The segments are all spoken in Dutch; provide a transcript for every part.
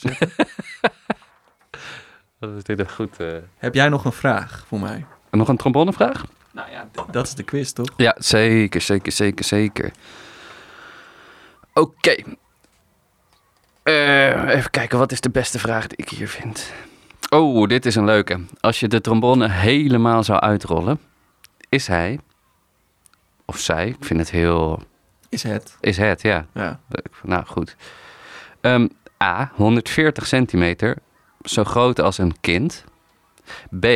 te zetten. Dat is dit een goed... eh, Heb jij nog een vraag voor mij? Nog een trombonevraag? Nou ja, dat is de quiz, toch? Ja, zeker, zeker, zeker, zeker. Oké. Eh, even kijken, wat is de beste vraag die ik hier vind? Oh, dit is een leuke. Als je de trombone helemaal zou uitrollen, is hij, of zij, ik vind het heel, Is het. is het, ja. Ja. Nou, goed. Ehm, A, 140 centimeter, zo groot als een kind. B,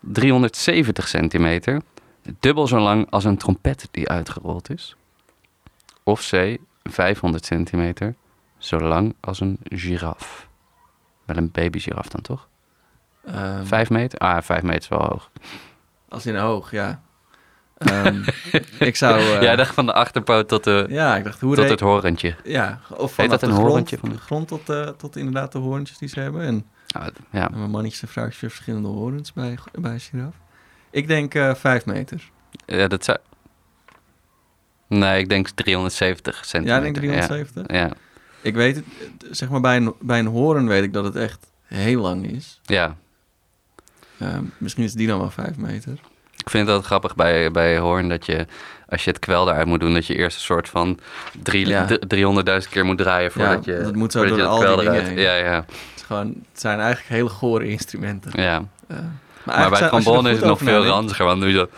370 centimeter, dubbel zo lang als een trompet die uitgerold is. Of C, 500 centimeter, zo lang als een giraf. Wel een baby-giraf dan toch? Ehm, Vijf meter? Ah, vijf meter is wel hoog. Als in hoog, ja. Ehm, ik zou... eh, Jij dacht van de achterpoot tot, de, ja, ik dacht, hoe tot het horentje. Ja, of vanaf dat een de grond, horentje? van de grond tot, eh, tot inderdaad de hoorntjes die ze hebben. En Ah, ja, en mijn mannetjes en vrouwtjes hebben verschillende horens bij, bij giraf. Ik denk eh vijf meter. Ja, dat zou... Nee, ik denk 370 centimeter. Ja, ik denk 370. Ja, ja. Ik weet het, zeg maar bij een, bij een horen weet ik dat het echt heel lang is. ja. Ehm, misschien is die dan wel vijf meter. Ik vind het altijd grappig bij, bij Hoorn dat je, als je het kwel eruit moet doen, dat je eerst een soort van Ja. d- 300.000 keer moet draaien voordat je. dat moet zo door je al het die kwel dingen eruit- heen. Ja, ja, Het, is gewoon, het zijn eigenlijk hele gore instrumenten. ja. Eh, Maar bij je trombone is het nog veel ranziger, want nu zo.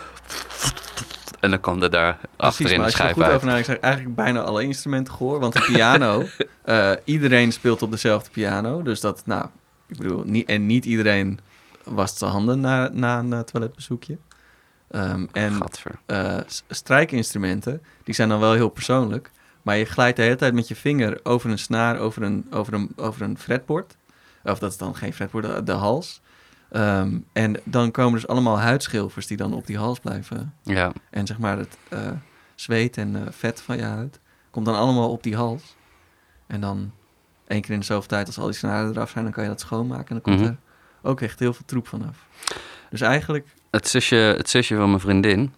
En dan komt er daar achterin de er schijf goed uit. over nadenkt, zijn eigenlijk bijna alle instrumenten gehoor. Want de piano, eh, iedereen speelt op dezelfde piano. Dus dat, nou, ik bedoel, niet, en niet iedereen wast zijn handen na, na een eh, toiletbezoekje. Ehm, en eh, strijkinstrumenten, die zijn dan wel heel persoonlijk. Maar je glijdt de hele tijd met je vinger over een snaar, over een, over een, over een fretbord. Of dat is dan geen fretbord, de, de hals. Ehm, en dan komen dus allemaal huidschilfers die dan op die hals blijven Ja, en zeg maar het eh, zweet en eh, vet van je huid komt dan allemaal op die hals. En dan één keer in de zoveel tijd, als al die snaren eraf zijn, dan kan je dat schoonmaken. En dan komt Mhm. er ook echt heel veel troep vanaf. Dus eigenlijk, het zusje, het zusje van mijn vriendin,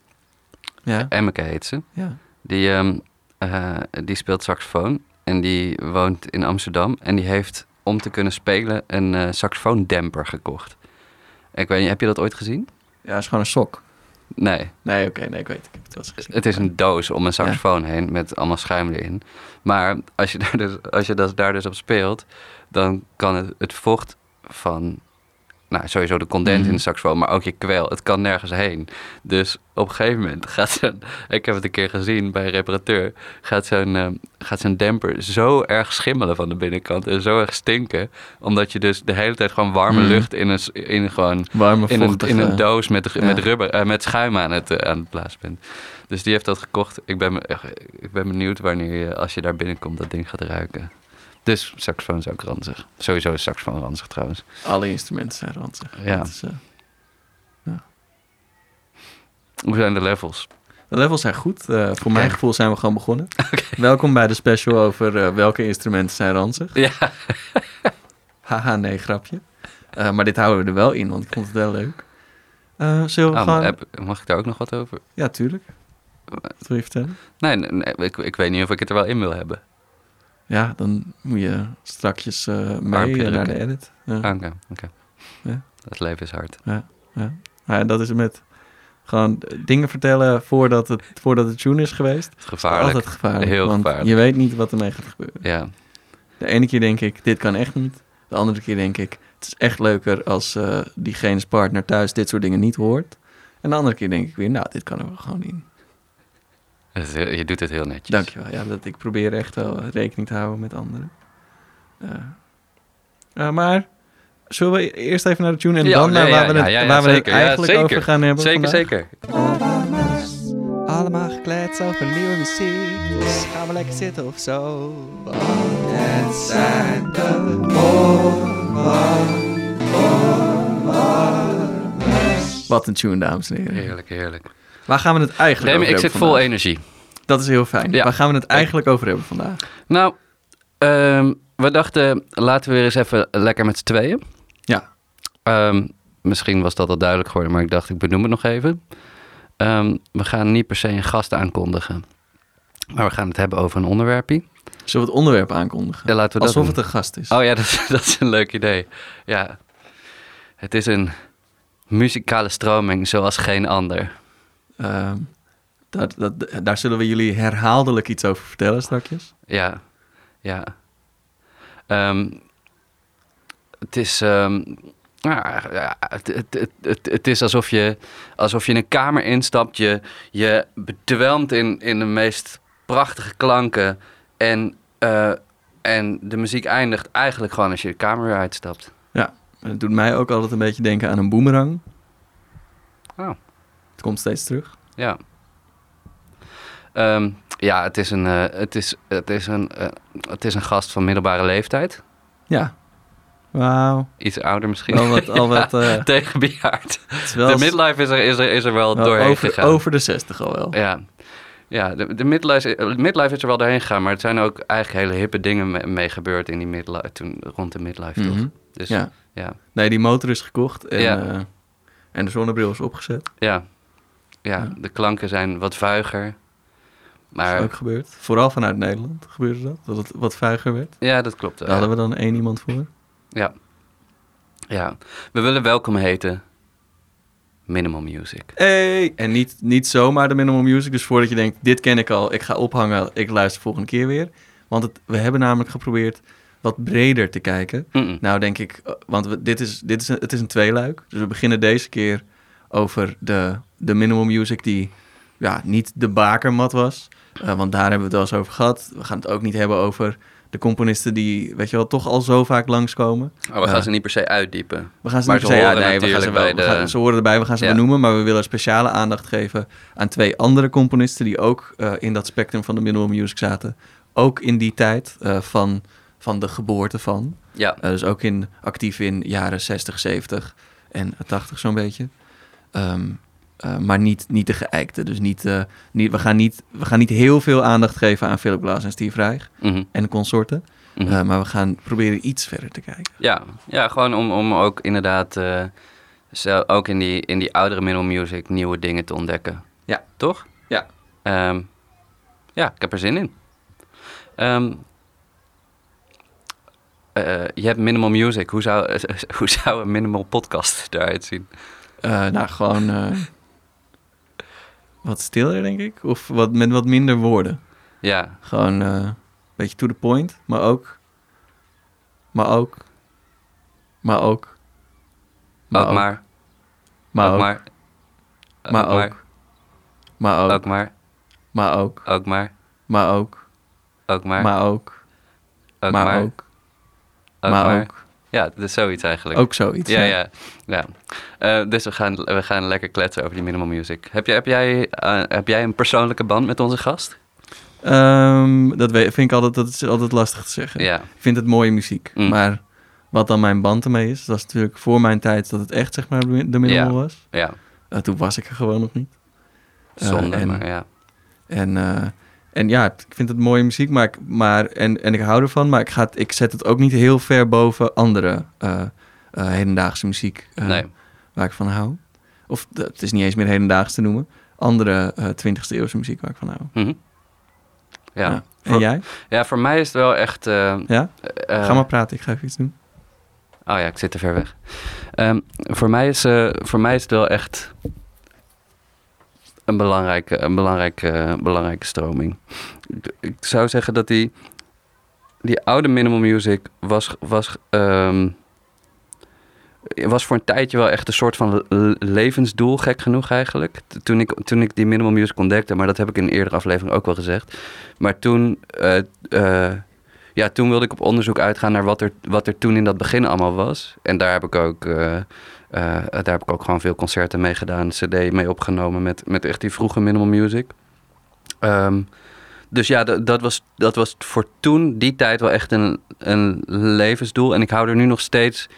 ja, Emmeke heet ze, ja. die, ehm, eh, die speelt saxofoon. En die woont in Amsterdam. En die heeft, om te kunnen spelen, een eh saxofoondemper gekocht. Ik weet niet, heb je dat ooit gezien? Ja, het is gewoon een sok. Nee. Nee, oké, nee, ik weet het. Ik heb het wel gezien. Het is een doos om een saxofoon heen met allemaal schuim erin. Maar als je daar dus, als je dat, daar dus op speelt, dan kan het, het vocht van, nou sowieso de condens Mhm. in de saxofoon, maar ook je kwel, het kan nergens heen. Dus op een gegeven moment gaat zo'n, ik heb het een keer gezien bij een reparateur, gaat zo'n, eh, gaat zo'n demper zo erg schimmelen van de binnenkant en zo erg stinken, omdat je dus de hele tijd gewoon warme Mhm. lucht in een, in gewoon Warme, in een, in een doos met, ja. met, rubber, eh, met schuim aan het, eh, aan het blazen bent. Dus die heeft dat gekocht. Ik ben, ik ben benieuwd wanneer je, als je daar binnenkomt, dat ding gaat ruiken. Dus saxofoon is ook ranzig. Sowieso is saxofoon ranzig trouwens. Alle instrumenten zijn ranzig. Ja. Is, eh, Hoe zijn de levels? de levels zijn goed. Eh, voor mijn gevoel zijn we gewoon begonnen. Welkom bij de special over eh, welke instrumenten zijn ranzig. Ja, Haha, nee, grapje. Maar dit houden we er wel in, want ik vond het wel leuk. Zullen we Ah, heb- mag ik daar ook nog wat over? Ja, tuurlijk. Wat wil je vertellen? Nee, nee, nee, ik, ik weet niet of ik het er wel in wil hebben. Ja, dan moet je strakjes eh, mee eh, naar de edit. Ja. Ah, Oké, oké. Ja. Het leven is hard. Ja, dat is het met gewoon dingen vertellen voordat het, voordat het tune is geweest. Het is gevaarlijk. Altijd gevaarlijk. Heel want gevaarlijk. je weet niet wat ermee gaat gebeuren. Ja, De ene keer denk ik, dit kan echt niet. De andere keer denk ik, het is echt leuker als eh diegene's partner thuis dit soort dingen niet hoort. En de andere keer denk ik weer, nou, dit kan er wel gewoon in. Heel- je doet het heel netjes. Dankjewel. Ja, dat, ik probeer echt wel rekening te houden met anderen. Eh, eh, maar zullen we eerst even naar de tune en Ja, dan naar nee, waar ja, we het, ja, ja, waar we het zeker. Ja, eigenlijk zeker. over gaan hebben Zeker, vandaag? zeker. Allemaal gekleed over nieuwe muziek. Dus gaan we lekker zitten of zo. Want het zijn de Wat een tune, dames en heren. Heerlijk, heerlijk. Waar gaan we het eigenlijk Remy, over ik zit vol energie. Dat is heel fijn. Ja. Waar gaan we het eigenlijk over hebben vandaag? Nou, ehm, we dachten, laten we weer eens even lekker met z'n tweeën. Ja. Ehm, misschien was dat al duidelijk geworden, maar ik dacht, ik benoem het nog even. Ehm, we gaan niet per se een gast aankondigen, maar we gaan het hebben over een onderwerpje. Zullen we het onderwerp aankondigen? Ja, laten we dat Alsof het een gast is. Oh ja, dat, is- dat is een leuk idee. Ja. Het is een muzikale stroming zoals geen ander. Ehm, dat, dat, daar zullen we jullie herhaaldelijk iets over vertellen straks. Ja, ja. Ehm, het is. ehm, ja, ja, het, het, het, het, is alsof je, alsof je in een kamer instapt. Je, je bedwelmt in, in de meest prachtige klanken. En, eh, en de muziek eindigt eigenlijk gewoon als je de kamer weer uitstapt. En Het doet mij ook altijd een beetje denken aan een boemerang. Het komt steeds terug. Ja. Ehm, ja, het is een, eh, het is, het, is een, eh, het is een gast van middelbare leeftijd. Ja. Wauw. Iets ouder misschien. Wel wat, al wat, eh, Tegen bejaard. het is wel De midlife is er, is er, is er wel, wel doorheen over, gegaan. over de 60 al wel. Ja, ja de, de midlife, midlife is er wel doorheen gegaan. Maar het zijn ook eigenlijk hele hippe dingen mee, mee gebeurd in die midlife, toen, rond de midlife, toch? Mhm. Dus Ja. ja, Nee, die motor is gekocht en, Ja. en de zonnebril is opgezet. ja, ja, Ja. de klanken zijn wat vuiger. Dat Maar is ook gebeurd. Vooral vanuit Nederland gebeurde dat. Dat het wat vuiger werd. ja, dat klopt. Daar wel. hadden we dan één iemand voor. Ja. ja, we willen welkom heten Minimal Music. Hey! En niet, niet zomaar de minimal music. Dus voordat je denkt, dit ken ik al, ik ga ophangen, ik luister volgende keer weer. Want het, we hebben namelijk geprobeerd wat breder te kijken. Nou denk ik, eh, want we, dit is, dit is een, het is een tweeluik. Dus we beginnen deze keer over de, de minimal music die ja, niet de bakermat was. Eh, want daar hebben we het wel eens over gehad. We gaan het ook niet hebben over de componisten die, weet je wel, toch al zo vaak langskomen. Oh, we gaan Ja. ze niet per se uitdiepen. We gaan ze Maar niet per se- horen nee, we gaan ze, wel, we gaan- ze horen erbij, we gaan ze Ja. benoemen. Maar we willen speciale aandacht geven aan twee andere componisten... die ook eh, in dat spectrum van de minimal music zaten. Ook in die tijd eh, van, van de geboorte van. Ja, Eh, dus ook in, actief in jaren 60, 70 en 80 zo'n beetje. Ehm, eh, maar niet, niet de geëikte. Dus niet, eh, niet, we, gaan niet, we gaan niet heel veel aandacht geven aan Philip Glass en Steve Reich mhm, en consorten. mhm. Eh, maar we gaan proberen iets verder te kijken. ja. ja, gewoon om, om ook inderdaad, ook in die, in die oudere minimal music, nieuwe dingen te ontdekken. Ja. Toch? Ja. Ehm, ja, ik heb er zin in. Ehm, eh, je hebt minimal music. Hoe zou, hoe zou een minimal podcast eruit zien? Eh, nou, gewoon eh, wat stiller, denk ik. Of wat, met wat minder woorden. Ja, Gewoon eh, een beetje to the point, maar ook... Maar ook... Maar ook... ook maar. Maar ook ook. maar. Maar ook maar. ook. Maar ook. Ook maar. Maar ook. Ook maar. Maar ook. Ook maar. Maar ook. ook Maar maar. ook. Ook Maar maar. ook. Ja, dat is zoiets eigenlijk. Ook zoiets. Ja, ja. ja. Eh, dus we gaan, we gaan lekker kletsen over die minimal music. Heb, je, heb, jij, eh, heb jij een persoonlijke band met onze gast? Ehm, dat weet, vind ik altijd, dat is altijd lastig te zeggen. Ja. Ik vind het mooie muziek. Mm. Maar wat dan mijn band ermee is, dat is natuurlijk voor mijn tijd dat het echt zeg maar de minimal Ja. was. Ja, Eh, toen was ik er gewoon nog niet. Zonde, en- maar ja. En, en ja, ik vind het mooie muziek, maar, ik, maar en, en ik hou ervan, maar ik, ga, het- ik zet het ook niet heel ver boven andere eh, eh, hedendaagse muziek eh, Nee. waar ik van hou. Of het is niet eens meer hedendaags te noemen. Andere eh 20e eeuwse muziek waar ik van hou. Mhm. Ja. Ja. En Voor- jij? ja, voor mij is het wel echt... Ja? Ga maar praten, ik ga even iets doen. Oh ja, ik zit te ver weg. Ehm, voor, mij is, voor mij is het wel echt een belangrijke, een belangrijke, belangrijke stroming. Ik, zou zeggen dat die, die oude minimal music was, was, ehm, was voor een tijdje wel echt een soort van levensdoel, gek genoeg eigenlijk. Toen ik, toen ik die minimal music ontdekte, maar dat heb ik in een eerdere aflevering ook wel gezegd. Maar toen, eh, eh, ja, toen wilde ik op onderzoek uitgaan naar wat er, wat er toen in dat begin allemaal was. En daar heb ik ook, eh, eh, daar heb ik ook gewoon veel concerten mee gedaan, cd mee opgenomen met, met echt die vroege minimal music. Ehm, dus ja, dat, was, dat was voor toen, die tijd, wel echt een, een levensdoel. En ik hou er nu nog steeds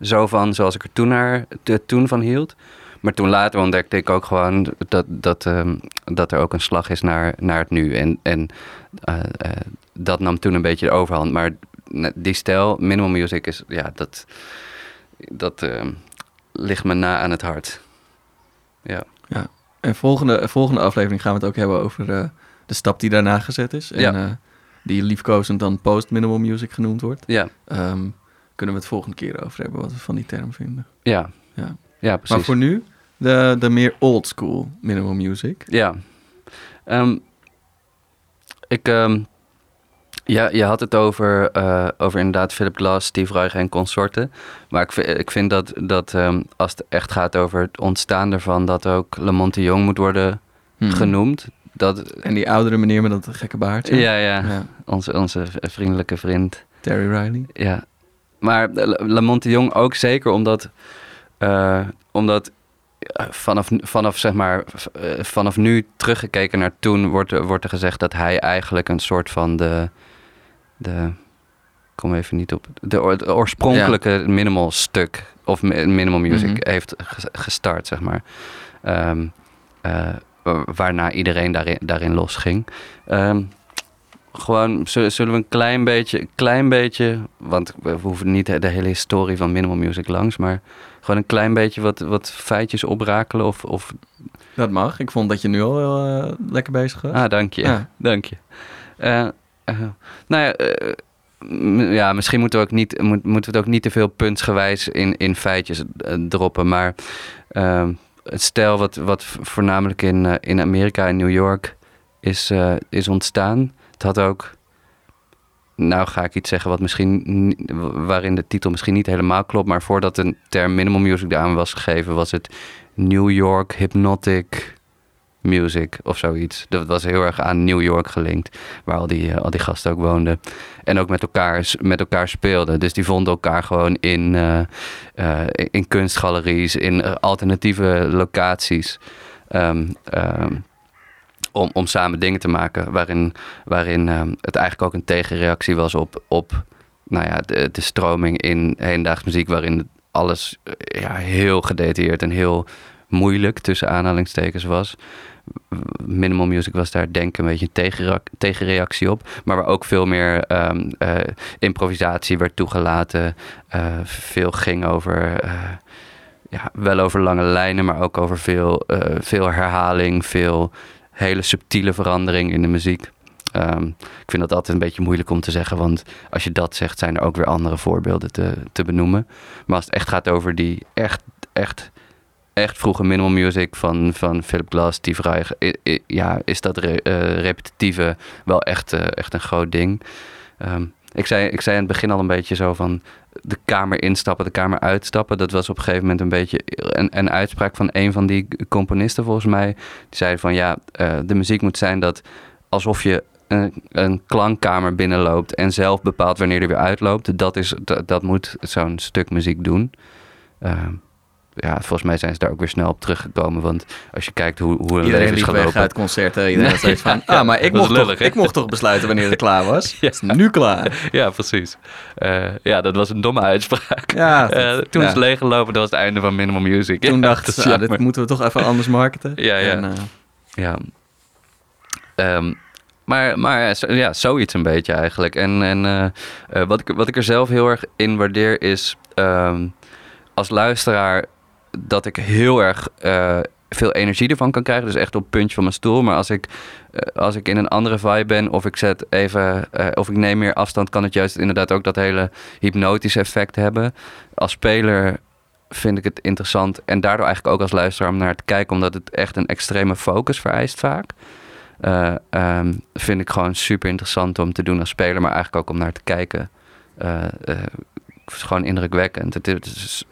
zo van, zoals ik er toen, naar, te- toen van hield. Maar toen later ontdekte ik ook gewoon dat, dat, ehm, dat er ook een slag is naar, naar het nu. En, en eh, eh, dat nam toen een beetje de overhand. Maar die stijl, minimal music, is, ja, dat, dat ehm, ligt me na aan het hart. Ja, En volgende, volgende aflevering gaan we het ook hebben over eh, de stap die daarna gezet is. En Ja. eh, die liefkozend dan post-minimal music genoemd wordt. Ja, Ehm, kunnen we het volgende keer over hebben wat we van die term vinden. ja. Ja. Ja, precies. Maar voor nu, de, de meer old school minimal music. Ja. Ehm, ik, ehm, ja, je had het over, eh, over inderdaad Philip Glass, Steve Reich en consorten. Maar ik, vind- ik vind dat, dat ehm, als het echt gaat over het ontstaan ervan... dat ook Lamont de Jong moet worden Hmm. genoemd. Dat, En die oudere meneer met dat gekke baardje. ja, ja, Ja. Onze, onze vriendelijke vriend. Terry Riley. Ja, maar La- Lamont de Jong ook zeker omdat, eh, omdat eh, vanaf, vanaf, zeg maar, vanaf nu teruggekeken naar toen wordt, er- wordt er gezegd dat hij eigenlijk een soort van de, de ik kom even niet op, de, oor- de oorspronkelijke minimal stuk of mi- minimal music Mhm. heeft ges- gestart, zeg maar. Ehm, eh, wa- waarna iedereen daarin, daarin losging. Ehm, gewoon, zullen, we een klein beetje, klein beetje, want we hoeven niet de, hele historie van minimal music langs, maar gewoon een klein beetje wat, wat feitjes oprakelen of, of Dat mag. Ik vond dat je nu al heel eh, lekker bezig was. Ah, dank je. Ja. Dank je. Eh, eh, nou ja, eh, ja, misschien moeten we, ook niet, moet, moeten we het ook niet te veel puntsgewijs in, in feitjes eh, droppen. Maar ehm, het stijl wat, wat voornamelijk in, in Amerika en New York is, is ontstaan. Het had ook, nou ga ik iets zeggen wat misschien, waarin de titel misschien niet helemaal klopt. Maar voordat de term minimal music eraan was gegeven, was het New York Hypnotic Music of zoiets. Dat was heel erg aan New York gelinkt, waar al die, eh, al die gasten ook woonden. En ook met elkaar, met elkaar speelden. Dus die vonden elkaar gewoon in, eh, eh, in kunstgaleries, in alternatieve locaties. Ehm, ehm, om, om samen dingen te maken waarin, waarin ehm, het eigenlijk ook een tegenreactie was op, op nou ja, de, de stroming in hedendaags muziek, waarin alles ja, heel gedetailleerd en heel moeilijk tussen aanhalingstekens was. Minimal music was daar denk ik een beetje een tegenreactie op. Maar waar ook veel meer ehm, eh, improvisatie werd toegelaten. eh, veel ging over, eh, ja, wel over lange lijnen, maar ook over veel, veel herhaling, veel hele subtiele verandering in de muziek. Ehm, ik vind dat altijd een beetje moeilijk om te zeggen, want als je dat zegt, zijn er ook weer andere voorbeelden te, te benoemen. Maar als het echt gaat over die echt, echt, echt vroege minimal music van, van Philip Glass, Steve Reich, ja, is dat eh, repetitieve wel echt, eh, echt een groot ding. Ehm, ik, zei, ik zei in het begin al een beetje zo van de kamer instappen, de kamer uitstappen. Dat was op een gegeven moment een beetje een, een uitspraak van een van die componisten volgens mij. Die zei van ja, eh, de muziek moet zijn dat alsof je een, een klankkamer binnenloopt en zelf bepaalt wanneer er weer uitloopt. Dat, is, dat, dat moet zo'n stuk muziek doen. Ehm, ja, volgens mij zijn ze daar ook weer snel op teruggekomen. Want als je kijkt hoe, hoe een Iedereen leven is gelopen... uit concerten. Iedereen had zoiets van, Ja, ah, maar ik mocht, toch, ik mocht toch besluiten wanneer het klaar was? Ja. Het is nu klaar. Ja, precies. Eh, ja, dat was een domme uitspraak. Ja, Eh, toen ja. is leeggelopen, dat was het einde van Minimal Music. Toen Ja, dacht ze, ah, dit moeten we toch even anders marketen. Ja, ja. En, eh, Ja. Ehm, maar maar ja, zo- ja, zoiets een beetje eigenlijk. En, en wat, ik, wat ik er zelf heel erg in waardeer is... ehm, als luisteraar dat ik heel erg eh, veel energie ervan kan krijgen. Dus echt op het puntje van mijn stoel. Maar als ik, eh, als ik in een andere vibe ben... of ik zet even... eh, of ik neem meer afstand... kan het juist inderdaad ook dat hele hypnotische effect hebben. Als speler vind ik het interessant... en daardoor eigenlijk ook als luisteraar om naar te kijken... omdat het echt een extreme focus vereist vaak. Eh, ehm, vind ik gewoon super interessant om te doen als speler... maar eigenlijk ook om naar te kijken... is gewoon indrukwekkend. Het, is,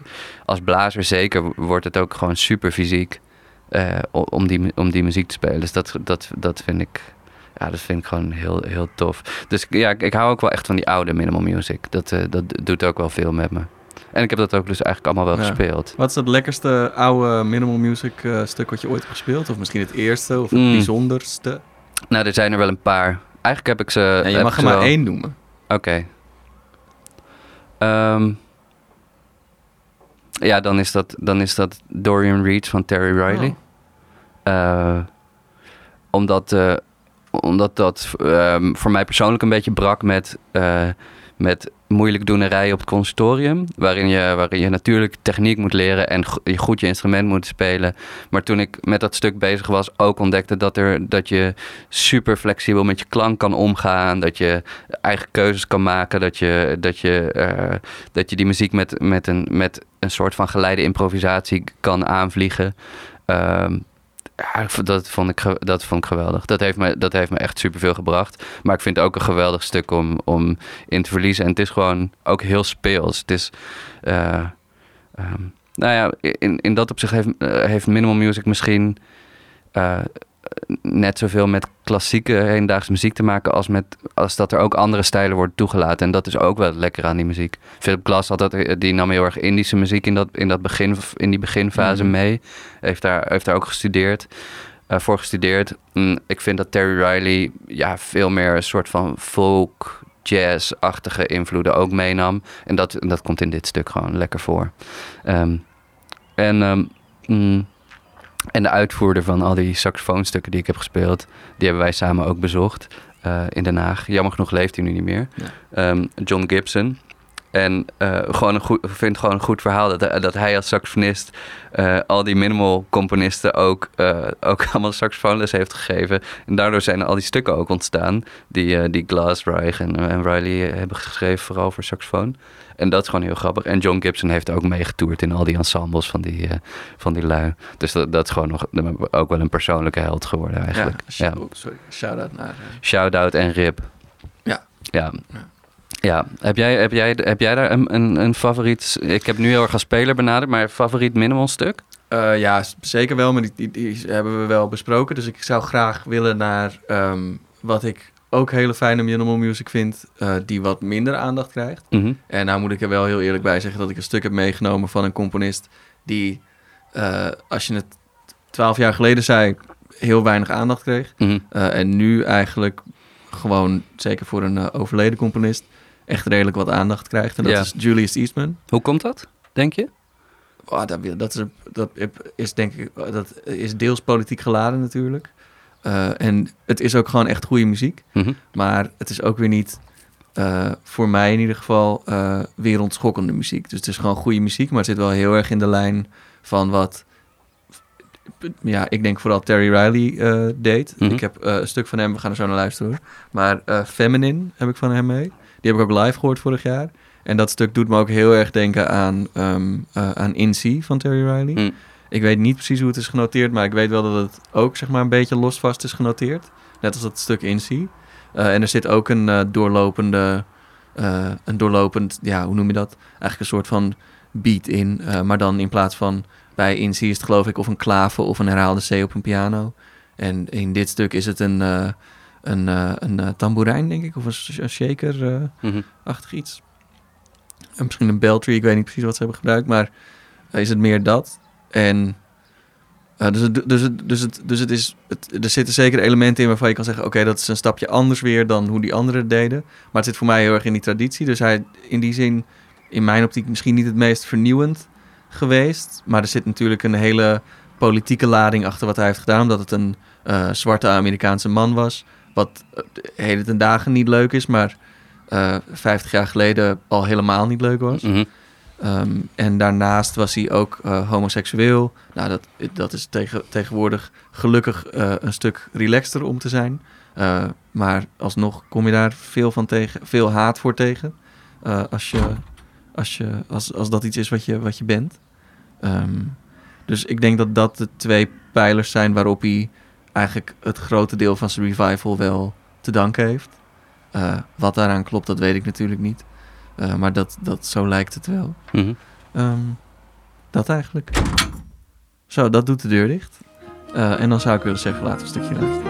als blazer zeker wordt het ook gewoon super fysiek eh, om, die, om die muziek te spelen. Dus dat, dat, dat vind ik. Ja, dat vind ik gewoon heel, heel tof. Dus ja, ik, ik hou ook wel echt van die oude minimal music. Dat, eh, dat doet ook wel veel met me. En ik heb dat ook dus eigenlijk allemaal wel Ja. gespeeld. Wat is het lekkerste oude minimal music eh, stuk wat je ooit hebt gespeeld? Of misschien het eerste of het Mm. bijzonderste? Nou, er zijn er wel een paar. Eigenlijk heb ik ze. En je mag er maar wel- één noemen. Oké. Ehm, ja, dan is, dat, dan is dat Dorian Reed van Terry Riley. Oh. Eh, omdat, eh, omdat dat ehm, voor mij persoonlijk een beetje brak met, met moeilijkdoenerij op het conservatorium. Waarin je, waarin je natuurlijk techniek moet leren en je goed je instrument moet spelen. Maar toen ik met dat stuk bezig was, ook ontdekte dat, er, dat je super flexibel met je klank kan omgaan. Dat je eigen keuzes kan maken. Dat je, dat je, eh, dat je die muziek met, met, een, met een soort van geleide improvisatie kan aanvliegen. Ehm, ja, dat vond, ik, dat vond ik geweldig. Dat heeft, me, dat heeft me echt superveel gebracht. Maar ik vind het ook een geweldig stuk om, om in te verliezen. En het is gewoon ook heel speels. Het is... eh, ehm, nou ja, in, in dat opzicht heeft, eh, heeft Minimal Music misschien... eh, net zoveel met klassieke hedendaagse muziek te maken... Als, met, als dat er ook andere stijlen worden toegelaten. En dat is ook wel lekker aan die muziek. Philip Glass had dat, die nam heel erg Indische muziek in, dat, in, dat begin, in die beginfase Mhm. mee. Heeft daar, heeft daar ook gestudeerd, eh, voor gestudeerd. Mm, ik vind dat Terry Riley ja, veel meer een soort van folk, jazz-achtige invloeden ook meenam. En dat, dat komt in dit stuk gewoon lekker voor. Ehm, en, ehm, mm, en de uitvoerder van al die saxofoonstukken die ik heb gespeeld, die hebben wij samen ook bezocht eh, in Den Haag. Jammer genoeg leeft hij nu niet meer. Ja. Ehm, John Gibson. En eh, gewoon een goed, vind gewoon een goed verhaal dat, dat hij als saxofonist eh, al die minimal componisten ook, eh, ook allemaal saxofoonles heeft gegeven. En daardoor zijn al die stukken ook ontstaan die, die Glass, Reich en, en Riley hebben geschreven, vooral voor saxofoon. En dat is gewoon heel grappig. En John Gibson heeft ook meegetoerd in al die ensembles van die, van die lui. Dus dat, dat is gewoon nog ook wel een persoonlijke held geworden eigenlijk. Ja, Ja. sorry. Shout-out naar... Shout-out en rip. Ja. Ja. Ja. Ja, heb jij, heb jij, heb jij daar een, een, een favoriet... Ik heb nu heel erg als speler benaderd, maar favoriet minimal stuk? Eh, ja, zeker wel, maar die, die, die hebben we wel besproken. Dus ik zou graag willen naar ehm, wat ik ook hele fijne minimal music vind, eh, die wat minder aandacht krijgt. Mhm. En nou moet ik er wel heel eerlijk bij zeggen dat ik een stuk heb meegenomen van een componist die, eh, als je het twaalf jaar geleden zei, heel weinig aandacht kreeg. Mhm. En nu eigenlijk gewoon, zeker voor een overleden componist, echt redelijk wat aandacht krijgt. En dat Ja. is Julius Eastman. Hoe komt dat, denk je? Oh, dat, dat, is, dat is denk ik, dat is deels politiek geladen natuurlijk. Eh, en het is ook gewoon echt goede muziek. Mhm. Maar het is ook weer niet, eh, voor mij in ieder geval, eh wereldschokkende muziek. Dus het is gewoon goede muziek, maar het zit wel heel erg in de lijn van wat, ja, ik denk vooral Terry Riley deed. Mhm. Ik heb een stuk van hem, we gaan er zo naar luisteren hoor. Maar eh, Feminine heb ik van hem mee. Die heb ik ook live gehoord vorig jaar. En dat stuk doet me ook heel erg denken aan, eh, aan In van Terry Riley. Mhm. Ik weet niet precies hoe het is genoteerd, maar ik weet wel dat het ook zeg maar een beetje losvast is genoteerd. Net als dat stuk in. Eh, en er zit ook een eh, doorlopende, een doorlopend, ja, hoe noem je dat? Eigenlijk een soort van beat in. maar dan in plaats van bij in is het geloof ik of een klave of een herhaalde C op een piano. En in dit stuk is het een, een, eh, een eh, tamboerijn, denk ik, of een, een shaker-achtig Mhm. iets. En misschien een beltree, ik weet niet precies wat ze hebben gebruikt, maar eh, is het meer dat. En eh, dus, het, dus, het, dus, het, dus het is, het, er zitten zeker elementen in waarvan je kan zeggen, oké, dat is een stapje anders weer dan hoe die anderen het deden. Maar het zit voor mij heel erg in die traditie. Dus hij in die zin, in mijn optiek, misschien niet het meest vernieuwend geweest. Maar er zit natuurlijk een hele politieke lading achter wat hij heeft gedaan, omdat het een eh, zwarte Amerikaanse man was. Wat eh, heden ten dagen niet leuk is, maar eh 50 jaar geleden al helemaal niet leuk was. Mhm. Ehm, en daarnaast was hij ook eh, homoseksueel. Nou, dat, dat is tegen, tegenwoordig gelukkig een stuk relaxter om te zijn. Maar alsnog kom je daar veel van tegen, veel haat voor tegen. als, je, als, je, als, als dat iets is wat je, wat je bent. Ehm, dus ik denk dat dat de twee pijlers zijn waarop hij eigenlijk het grote deel van zijn revival wel te danken heeft. Eh, wat daaraan klopt, dat weet ik natuurlijk niet. Eh, maar dat, dat, zo lijkt het wel. Mhm. Ehm, dat eigenlijk. Zo, dat doet de deur dicht. Eh, en dan zou ik willen zeggen, laten we een stukje luisteren.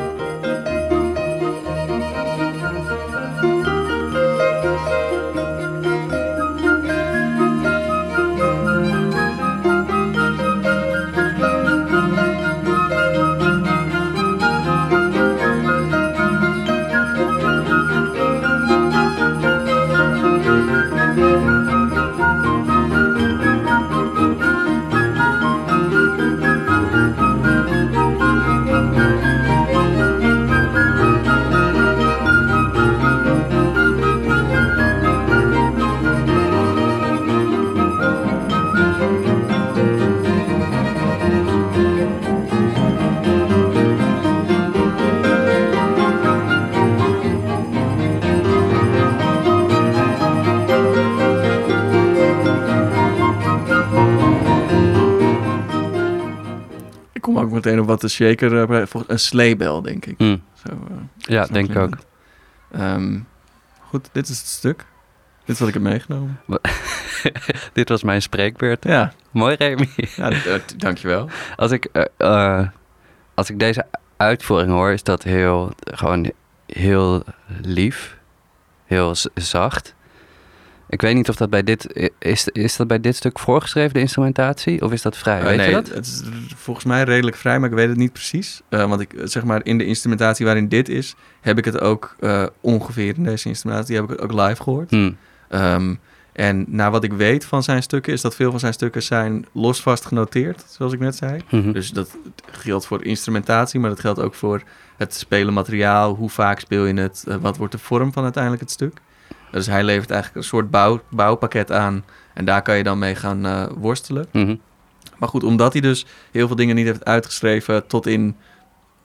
Wat de shaker... eh, een sleebel, denk ik. Hm. Zo, eh, Ja, zo denk ik ook. Ehm, goed, dit is het stuk. Dit is wat ik heb meegenomen. Dit was mijn spreekbeurt. Ja, Mooi, Remy. ja d- dankjewel. Als ik, eh, eh, als ik deze uitvoering hoor, is dat heel, gewoon heel lief. Heel zacht. Ik weet niet of dat bij dit... Is, is dat bij dit stuk voorgeschreven, de instrumentatie? Of is dat vrij? Eh, weet nee, je dat? het is volgens mij redelijk vrij, maar ik weet het niet precies. Eh, want ik, zeg maar, in de instrumentatie waarin dit is, heb ik het ook eh, ongeveer in deze instrumentatie, heb ik het ook live gehoord. Hm. Ehm, en naar wat ik weet van zijn stukken, is dat veel van zijn stukken zijn losvast genoteerd, zoals ik net zei. Mhm. Dus dat geldt voor instrumentatie, maar dat geldt ook voor het spelen materiaal. Hoe vaak speel je het? wat wordt de vorm van uiteindelijk het stuk? Dus hij levert eigenlijk een soort bouw, bouwpakket aan. En daar kan je dan mee gaan eh, worstelen. Mhm. Maar goed, omdat hij dus heel veel dingen niet heeft uitgeschreven tot in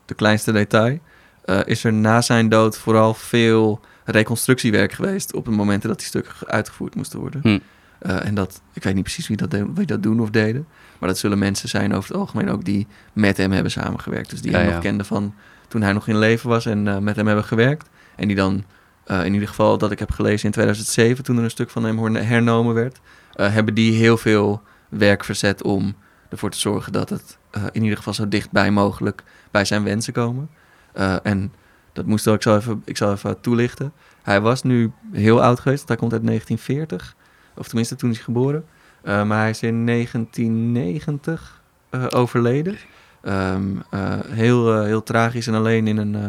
de kleinste detail, eh, is er na zijn dood vooral veel reconstructiewerk geweest op de momenten dat die stukken ge- uitgevoerd moesten worden. Hm. Eh, en dat, ik weet niet precies wie dat, de- wie dat doen of deden, maar dat zullen mensen zijn over het algemeen ook die met hem hebben samengewerkt. Dus die Ja, hem ja. nog kenden van toen hij nog in leven was en met hem hebben gewerkt. En die dan, in ieder geval dat ik heb gelezen in 2007, toen er een stuk van hem hernomen werd, eh, hebben die heel veel werk verzet om ervoor te zorgen dat het eh, in ieder geval zo dichtbij mogelijk bij zijn wensen komen. Eh, en dat moest ik zal, even, ik zal even toelichten. Hij was nu heel oud geweest, hij komt uit 1940. Of tenminste, toen is hij geboren. Eh, maar hij is in 1990 eh, overleden. Ehm, eh, heel, eh, heel tragisch en alleen in een, eh,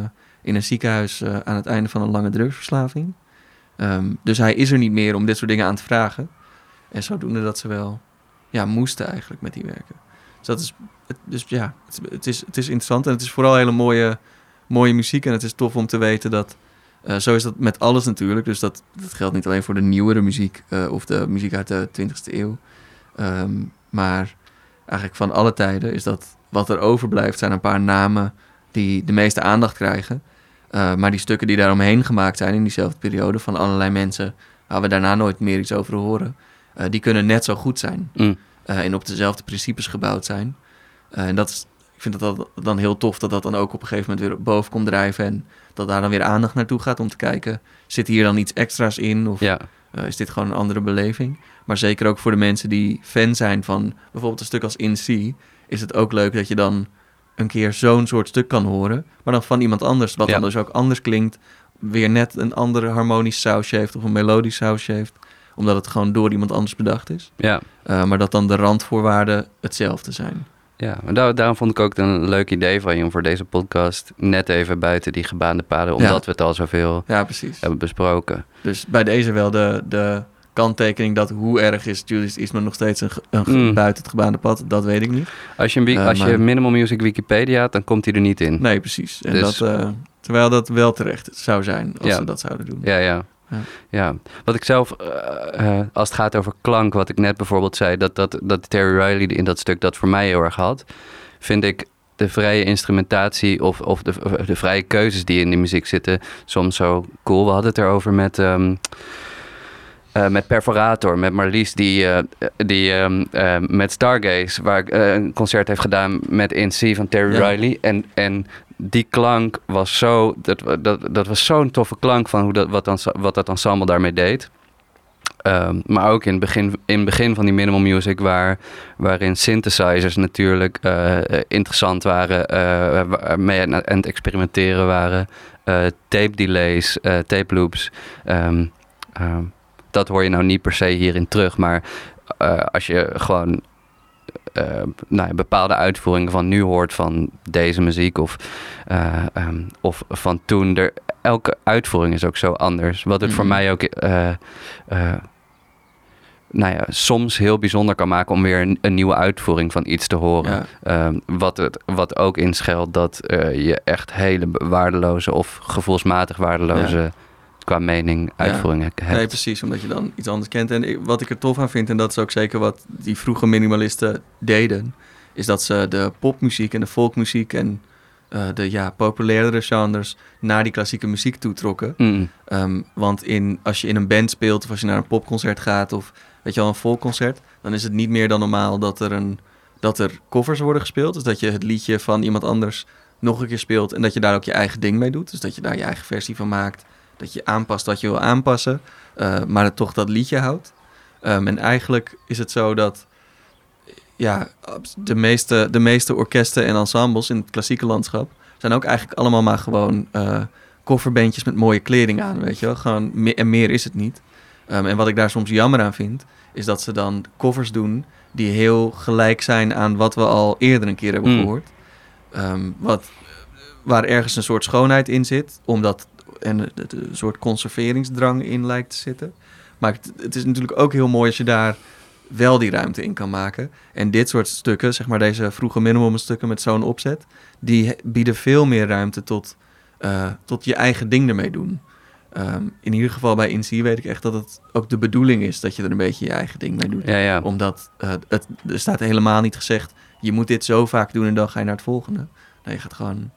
in een ziekenhuis eh, aan het einde van een lange drugsverslaving. Ehm, dus hij is er niet meer om dit soort dingen aan te vragen. En zodoende dat ze wel ja, moesten eigenlijk met die werken. Dus, dat is, dus ja, het, het is, het is interessant en het is vooral hele mooie, mooie muziek. En het is tof om te weten dat, eh, zo is dat met alles natuurlijk. Dus dat, dat geldt niet alleen voor de nieuwere muziek eh, of de muziek uit de 20e eeuw. Ehm, maar eigenlijk van alle tijden is dat wat er overblijft zijn een paar namen die de meeste aandacht krijgen. Eh, maar die stukken die daaromheen gemaakt zijn in diezelfde periode van allerlei mensen waar we daarna nooit meer iets over horen, eh, die kunnen net zo goed zijn Hm. eh, en op dezelfde principes gebouwd zijn. En dat is, ik vind het dat dan heel tof dat dat dan ook op een gegeven moment weer boven komt drijven en dat daar dan weer aandacht naartoe gaat om te kijken, zit hier dan iets extra's in of Ja, is dit gewoon een andere beleving? Maar zeker ook voor de mensen die fan zijn van bijvoorbeeld een stuk als In Sea, is het ook leuk dat je dan een keer zo'n soort stuk kan horen, maar dan van iemand anders, wat Ja. dan dus ook anders klinkt, weer net een andere harmonisch sausje heeft of een melodisch sausje heeft, omdat het gewoon door iemand anders bedacht is. ja. Uh, maar dat dan de randvoorwaarden hetzelfde zijn. Ja, maar daar, daarom vond ik ook een leuk idee van je om voor deze podcast net even buiten die gebaande paden, omdat Ja. we het al zoveel Ja, precies. hebben besproken. Dus bij deze wel de, de kanttekening dat hoe erg is Julius Eastman nog steeds een, een Mm. buiten het gebaande pad, dat weet ik niet. Als je, een Eh, als je Minimal Music Wikipedia had, dan komt hij er niet in. Nee, precies. En Dus- dat, eh, terwijl dat wel terecht zou zijn als Ja. ze dat zouden doen. Ja, ja. Ja. ja. Wat ik zelf, eh, als het gaat over klank, wat ik net bijvoorbeeld zei, dat, dat, dat Terry Riley in dat stuk dat voor mij heel erg had, vind ik de vrije instrumentatie of, of de, de vrije keuzes die in die muziek zitten soms zo cool. We hadden het erover met, ehm, eh, met Perforator, met Marlies, die, eh, die ehm, eh, met Stargaze, waar ik een concert heeft gedaan met In C van Terry Ja. Riley. En, en die klank was zo, dat, dat, dat was zo'n toffe klank van hoe dat, wat, dan, wat dat ensemble daarmee deed. Ehm, maar ook in het begin, in het begin van die minimal music, waar, waarin synthesizers natuurlijk interessant waren, waarmee aan aan het experimenteren waren, tape delays, tape loops. Ehm, dat hoor je nou niet per se hierin terug, maar eh, als je gewoon eh, nou ja, bepaalde uitvoeringen van nu hoort van deze muziek of, eh, ehm, of van toen, er, elke uitvoering is ook zo anders. Wat het voor Mhm. mij ook nou ja, soms heel bijzonder kan maken om weer een, een nieuwe uitvoering van iets te horen. Ja. Ehm, wat, het, wat ook inschelt dat je echt hele waardeloze of gevoelsmatig waardeloze qua mening uitvoeringen hebt. Nee, precies, omdat je dan iets anders kent. En ik- wat ik er tof aan vind, en dat is ook zeker wat die vroege minimalisten deden, is dat ze de popmuziek en de folkmuziek en eh, de ja, populairdere genres naar die klassieke muziek toetrokken. Mm, Ehm, want in, als je in een band speelt of als je naar een popconcert gaat of weet je wel, een volkconcert, dan is het niet meer dan normaal dat er een, dat er covers worden gespeeld. Dus dat je het liedje van iemand anders nog een keer speelt en dat je daar ook je eigen ding mee doet. Dus dat je daar je eigen versie van maakt. Dat je aanpast wat je wil aanpassen, uh, maar het toch dat liedje houdt. Um, en eigenlijk is het zo dat ja, de, meeste, de meeste orkesten en ensembles in het klassieke landschap zijn ook eigenlijk allemaal maar gewoon uh, kofferbeentjes met mooie kleding aan, weet je wel. Gewoon, en meer is het niet. Um, en wat ik daar soms jammer aan vind, is dat ze dan covers doen die heel gelijk zijn aan wat we al eerder een keer hebben mm. gehoord. Um, wat, waar ergens een soort schoonheid in zit, omdat en een soort conserveringsdrang in lijkt te zitten. Maar het, het, is natuurlijk ook heel mooi als je daar wel die ruimte in kan maken. En dit soort stukken, zeg maar deze vroege minimum stukken met zo'n opzet, die bieden veel meer ruimte tot, uh, tot je eigen ding ermee doen. Um, in ieder geval bij INC weet ik echt dat het ook de bedoeling is dat je er een beetje je eigen ding mee doet. Ja, ja. Omdat uh, het, er staat helemaal niet gezegd, je moet dit zo vaak doen en dan ga je naar het volgende. Nee, je gaat gewoon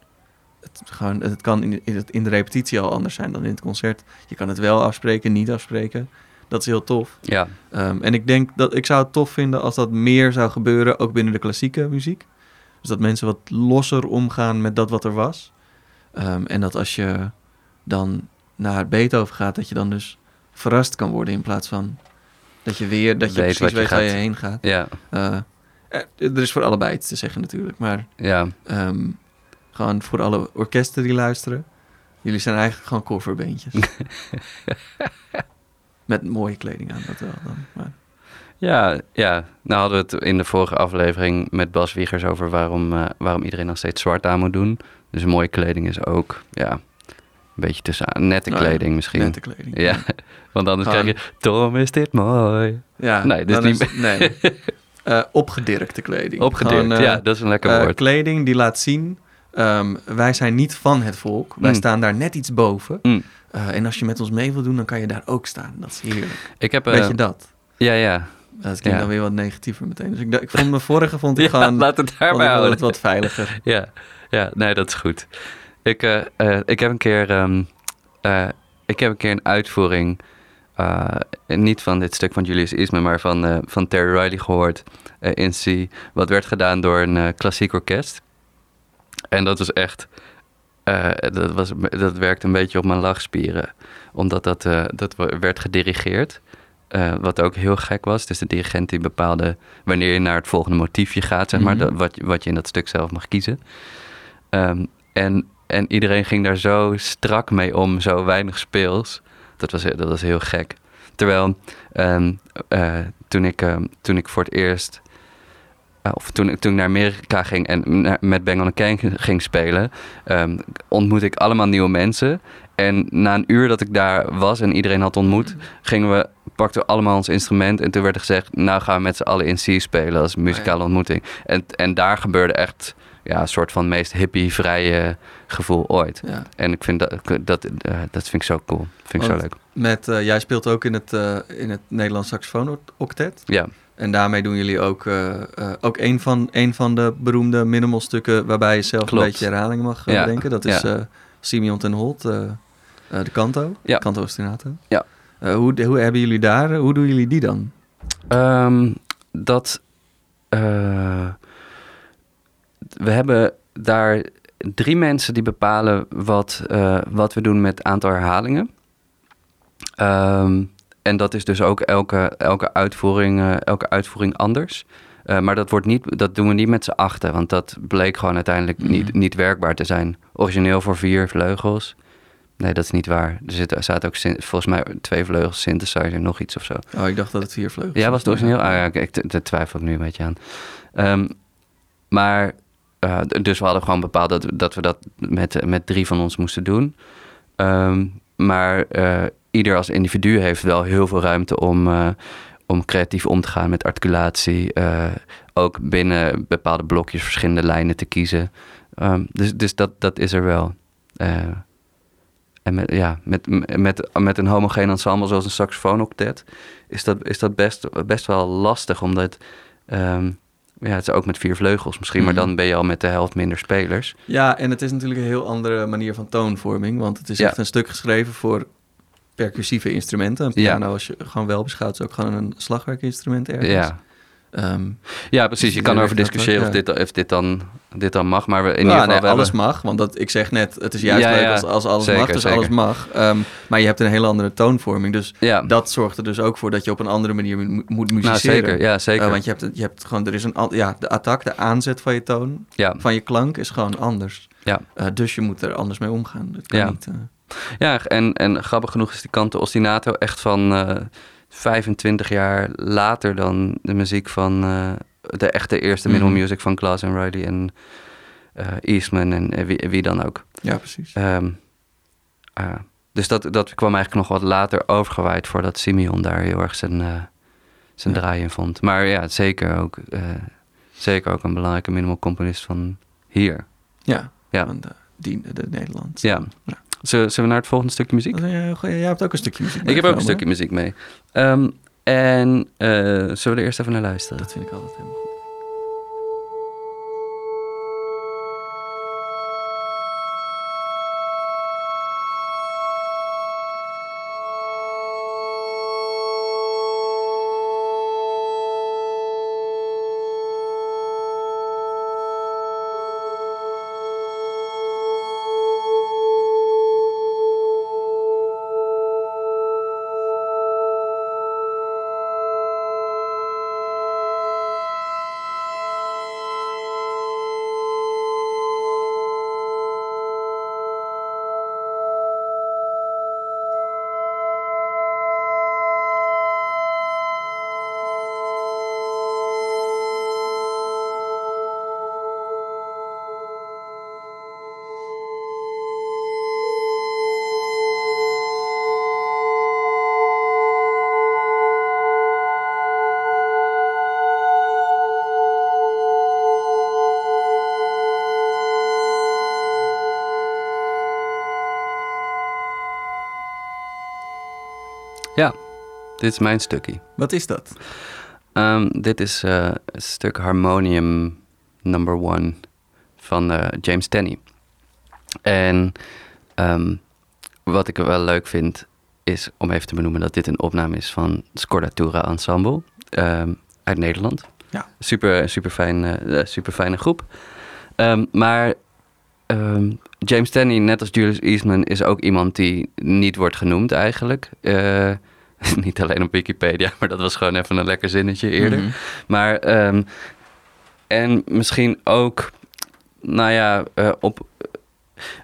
het, gewoon, het kan in, in, in, de repetitie al anders zijn dan in het concert. Je kan het wel afspreken, niet afspreken. Dat is heel tof. Ja. Um, en ik denk dat ik zou het tof vinden als dat meer zou gebeuren, ook binnen de klassieke muziek. Dus dat mensen wat losser omgaan met dat wat er was. Um, en dat als je dan naar Beethoven gaat, dat je dan dus verrast kan worden in plaats van dat je weer, dat je weet precies weet waar je heen gaat. Ja. Uh, er is voor allebei iets te zeggen natuurlijk, maar ja. Um, gewoon voor alle orkesten die luisteren. Jullie zijn eigenlijk gewoon coverbeentjes. Met mooie kleding aan, dat wel dan. Maar... Ja, ja, nou hadden we het in de vorige aflevering met Bas Wiegers over waarom, uh, waarom iedereen nog steeds zwart aan moet doen. Dus mooie kleding is ook, ja, een beetje tussen nette nou kleding misschien. Nette kleding. Ja, want anders krijg je, Tom is dit mooi. Ja, nee, dus niet... Is, nee. uh, opgedirkte kleding. Opgedirkt, Gewoon, uh, ja, dat is een lekker woord. Kleding die laat zien Um, wij zijn niet van het volk. Wij mm. staan daar net iets boven. Mm. Uh, en als je met ons mee wil doen, dan kan je daar ook staan. Dat is heerlijk. Ik heb, Weet uh, je dat? Ja, ja. Dat klinkt ja. dan weer wat negatiever meteen. Dus ik, ik vond mijn vorige vond ik ja, gewoon... laat het daarbij houden. Het wat veiliger. ja. ja, nee, dat is goed. Ik, uh, ik heb een keer... Um, ik heb een keer een uitvoering... niet van dit stuk van Julius Isme, maar van, van Terry Riley gehoord in C. Wat werd gedaan door een klassiek orkest. En dat was echt. Uh, dat, was, dat werkte een beetje op mijn lachspieren. Omdat dat, uh, dat werd gedirigeerd. Uh, wat ook heel gek was. Dus de dirigent die bepaalde wanneer je naar het volgende motiefje gaat, zeg maar. Mm -hmm. dat, wat, wat je in dat stuk zelf mag kiezen. Um, en, en iedereen ging daar zo strak mee om, zo weinig speels. Dat was, dat was heel gek. Terwijl um, toen, ik, toen ik voor het eerst eh, of toen, toen ik naar Amerika ging en met Bang on King ging spelen, um, ontmoette ik allemaal nieuwe mensen. En na een uur dat ik daar was en iedereen had ontmoet, gingen we, pakten we allemaal ons instrument. En toen werd er gezegd, nou gaan we met z'n allen in C spelen als muzikale ontmoeting. En, en daar gebeurde echt ja, een soort van meest hippie-vrije gevoel ooit. Ja. En ik vind dat, dat, uh, dat vind ik zo cool. Vind ik Want zo leuk. Met, uh, jij speelt ook in het, uh, in het Nederlands saxofoon octet. Ja. En daarmee doen jullie ook, uh, uh, ook een, van, een van de beroemde minimal stukken waarbij je zelf Klopt. een beetje herhaling mag uh, Ja. bedenken. Dat is Ja. Simeon ten Holt, de canto, Ja. canto ostinato. Ja. Hoe, hoe hebben jullie daar, hoe doen jullie die dan? Ehm, dat. eh, we hebben daar drie mensen die bepalen wat, eh, wat we doen met aantal herhalingen. Ehm, en dat is dus ook elke, elke, uitvoering, eh, elke uitvoering anders. Eh, maar dat, wordt niet, dat doen we niet met z'n achten, want dat bleek gewoon uiteindelijk Mhm. niet, niet werkbaar te zijn. Origineel voor vier vleugels. Nee, dat is niet waar. Er, zit, er zaten ook volgens mij twee vleugels, synthesizer, nog iets of zo. Oh, ik dacht dat het vier vleugels Ja, was het origineel? Ah, ja, ik, daar twijfel ik nu een beetje aan. Ehm, maar, eh, dus we hadden gewoon bepaald dat, dat we dat met, met drie van ons moesten doen. Ehm, maar ieder als individu heeft wel heel veel ruimte om, eh, om creatief om te gaan met articulatie. eh, ook binnen bepaalde blokjes verschillende lijnen te kiezen. Ehm, dus dus dat, dat is er wel. Eh, en met, ja, met, met, met een homogeen ensemble zoals een saxofoonoctet is dat, is dat best, best wel lastig. Omdat ehm, ja, het is ook met vier vleugels misschien, Mhm. maar dan ben je al met de helft minder spelers. Ja, en het is natuurlijk een heel andere manier van toonvorming. Want het is Ja. echt een stuk geschreven voor percussieve instrumenten. Een Ja. piano, als je gewoon wel beschouwt, is ook gewoon een slagwerkinstrument ergens. Ja, Ehm, Ja, precies. Je Dus kan dat discussiëren of, dit, of dit, dan, dit dan mag. Maar we, in ieder geval... nee, we alles hebben- mag. Want dat, ik zeg net, het is juist Ja, leuk als, als alles Zeker, mag, dus zeker. alles mag. Ehm, maar je hebt een hele andere toonvorming. Dus Ja, dat zorgt er dus ook voor dat je op een andere manier mu- moet nou, musiceren. zeker. Ja, zeker. Eh, want je hebt, je hebt gewoon, er is een, ja, de attack, de aanzet van je toon, ja. van je klank is gewoon anders. Ja. Eh, dus je moet er anders mee omgaan. Dat kan Ja. niet. eh, Ja, en, en grappig genoeg is die Canto ostinato echt van eh 25 jaar later dan de muziek van eh, de echte eerste minimal Mhm. music van Glass en Riley en eh, Eastman en wie, wie dan ook. ja, precies. Ehm, eh, dus dat, dat kwam eigenlijk nog wat later overgewaaid voordat Simeon daar heel erg zijn, zijn Ja. draai in vond. Maar ja, zeker ook, zeker ook een belangrijke minimal componist van hier. Ja, Ja. van de, die, de Nederland. Ja. Zullen, zullen we naar het volgende stukje muziek? Dat goeie- jij hebt ook een stukje muziek Ik heb ook een Dit is mijn stukje. Wat is dat? Ehm, dit is eh, het stuk Harmonium Number One van eh, James Tenney. En ehm, wat ik wel leuk vind, is om even te benoemen dat dit een opname is van Scordatura Ensemble ehm, uit Nederland. Ja. Super, super, fijn, eh, super fijne groep. Maar James Tenney, net als Julius Eastman, is ook iemand die niet wordt genoemd eigenlijk. niet alleen op Wikipedia, maar dat was gewoon even een lekker zinnetje eerder. Mhm. Maar, ehm, en misschien ook, nou ja, eh, op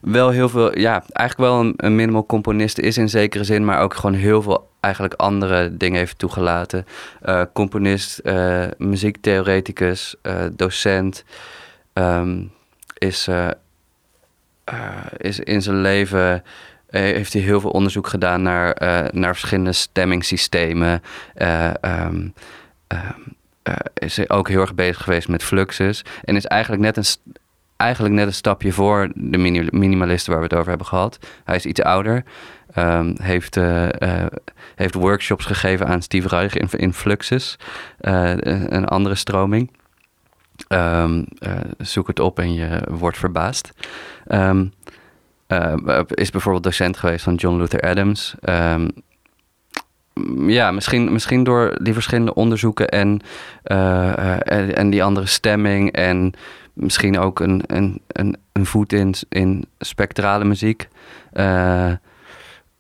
wel heel veel, ja, eigenlijk wel een, een minimal componist is in zekere zin, maar ook gewoon heel veel eigenlijk andere dingen heeft toegelaten. Eh, componist, eh, muziektheoreticus, eh, docent, ehm, is, eh, eh, is in zijn leven eh, heeft hij heel veel onderzoek gedaan naar, eh, naar verschillende stemmingssystemen. Eh, ehm, ehm, eh, is hij ook heel erg bezig geweest met fluxus. En is eigenlijk net een, eigenlijk net een stapje voor de mini- minimalisten waar we het over hebben gehad. Hij is iets ouder. ehm, heeft, eh, eh, heeft workshops gegeven aan Steve Reich in, in Fluxus. eh, een andere stroming. Eh, zoek het op en je wordt verbaasd. Eh, is bijvoorbeeld docent geweest van John Luther Adams. Ehm, ja, misschien, misschien door die verschillende onderzoeken en, eh, eh, en, en die andere stemming en misschien ook een, een, een, een voet in, in spectrale muziek. eh,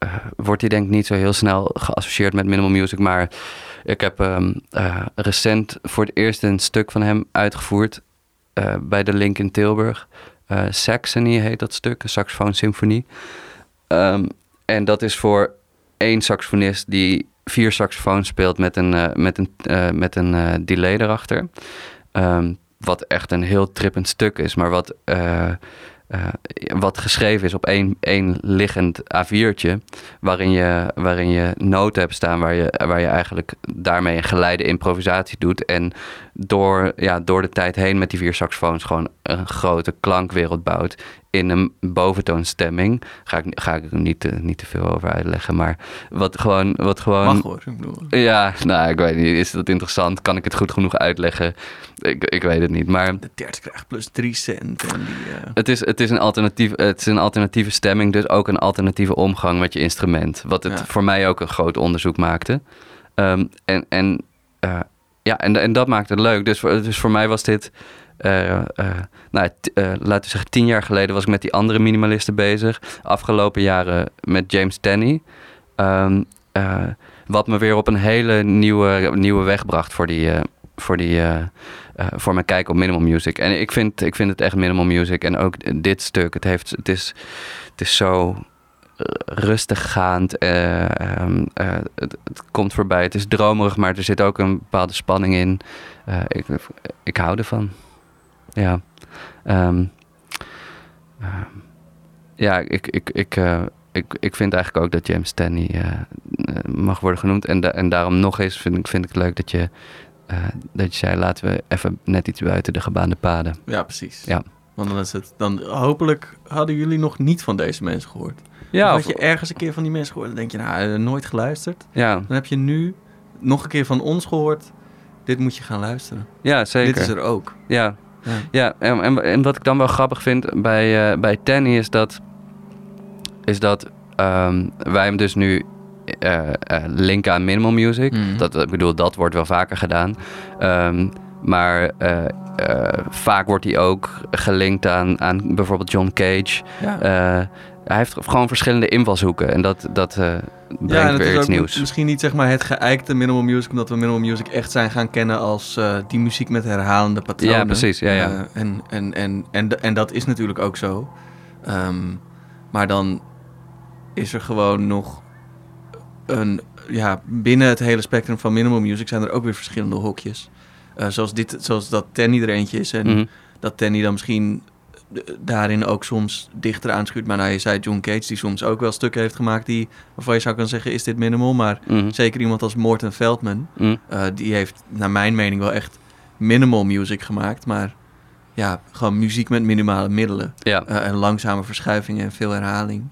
eh, wordt hij denk ik niet zo heel snel geassocieerd met minimal music, maar ik heb ehm, eh, recent voor het eerst een stuk van hem uitgevoerd eh, bij de Link in Tilburg. Eh, Saxony heet dat stuk, een saxofoonsymfonie. Ehm, en dat is voor één saxofonist die vier saxofoons speelt met een, eh, met een, eh, met een delay erachter. Ehm, wat echt een heel trippend stuk is, maar wat, wat geschreven is op één, één liggend A4'tje. Waarin je, waarin je noten hebt staan waar je, waar je eigenlijk daarmee een geleide improvisatie doet. En door, ja, door de tijd heen met die vier saxofoons gewoon een grote klankwereld bouwt. In een boventoonstemming. Ga ik, ga ik er niet, te- niet te veel over uitleggen. Maar wat gewoon. Wat gewoon Mag hoor, ik bedoel. ja, nou, ik weet niet. Is dat interessant? Kan ik het goed genoeg uitleggen? Ik, ik weet het niet. Maar De derde krijgt plus 3 cent. En die, eh, het is, het, is een alternatief, het is een alternatieve stemming, dus ook een alternatieve omgang met je instrument. Wat het Ja. voor mij ook een groot onderzoek maakte. Ehm, en en eh, ja, en, en dat maakt het leuk. Dus, dus voor mij was dit... eh, eh, nou, eh, laten we zeggen, tien jaar geleden was ik met die andere minimalisten bezig. Afgelopen jaren met James Tenney. Ehm, eh, wat me weer op een hele nieuwe, nieuwe weg bracht voor, die, voor, die, voor mijn kijk op minimal music. En ik vind, ik vind het echt minimal music. En ook dit stuk, het, heeft, het, is, het is zo rustig gaand. eh, ehm, eh, het, het komt voorbij. Het is dromerig, maar er zit ook een bepaalde spanning in. Eh, ik, ik hou ervan. Ja. Ehm, ehm, ja, ik, ik, ik, ik, ik vind eigenlijk ook dat James Stanley mag worden genoemd. En, da- en daarom nog eens vind ik, vind ik het leuk dat je, dat je zei... laten we even net iets buiten de gebaande paden. Ja, precies. Ja. Want dan is het, dan hopelijk hadden jullie nog niet van deze mensen gehoord. Ja, of had je ergens een keer van die mensen gehoord, dan denk je, nou, eh, nooit geluisterd. ja, Dan heb je nu nog een keer van ons gehoord. Dit moet je gaan luisteren. ja, zeker. Dit is er ook. Ja, Ja. Ja, en, en, en wat ik dan wel grappig vind bij, eh bij Tanny is dat, is dat ehm, wij hem dus nu eh, linken aan minimal music. Mhm. Dat, ik bedoel, dat wordt wel vaker gedaan. Ehm, maar eh, eh, vaak wordt hij ook gelinkt aan, aan bijvoorbeeld John Cage. Ja. Eh, hij heeft gewoon verschillende invalshoeken en dat, dat brengt ja, en het weer is iets nieuws. misschien niet zeg maar het geëikte minimal music, omdat we minimal music echt zijn gaan kennen als die muziek met herhalende patronen. Ja, precies, ja, ja. En, en, en, en, en dat is natuurlijk ook zo. Ehm, maar dan is er gewoon nog een, ja, binnen het hele spectrum van minimal music zijn er ook weer verschillende hokjes. Eh, zoals, dit, zoals dat Tenny er eentje is en Mhm. dat Tenny dan misschien eh, daarin ook soms dichter aanschuurt. Maar nou, je zei John Cage, die soms ook wel stukken heeft gemaakt die, waarvan je zou kunnen zeggen, is dit minimal? Maar Mhm. zeker iemand als Morten Veldman, Mhm. eh, die heeft naar mijn mening wel echt minimal music gemaakt. Maar ja, gewoon muziek met minimale middelen. Ja, en langzame verschuivingen en veel herhaling.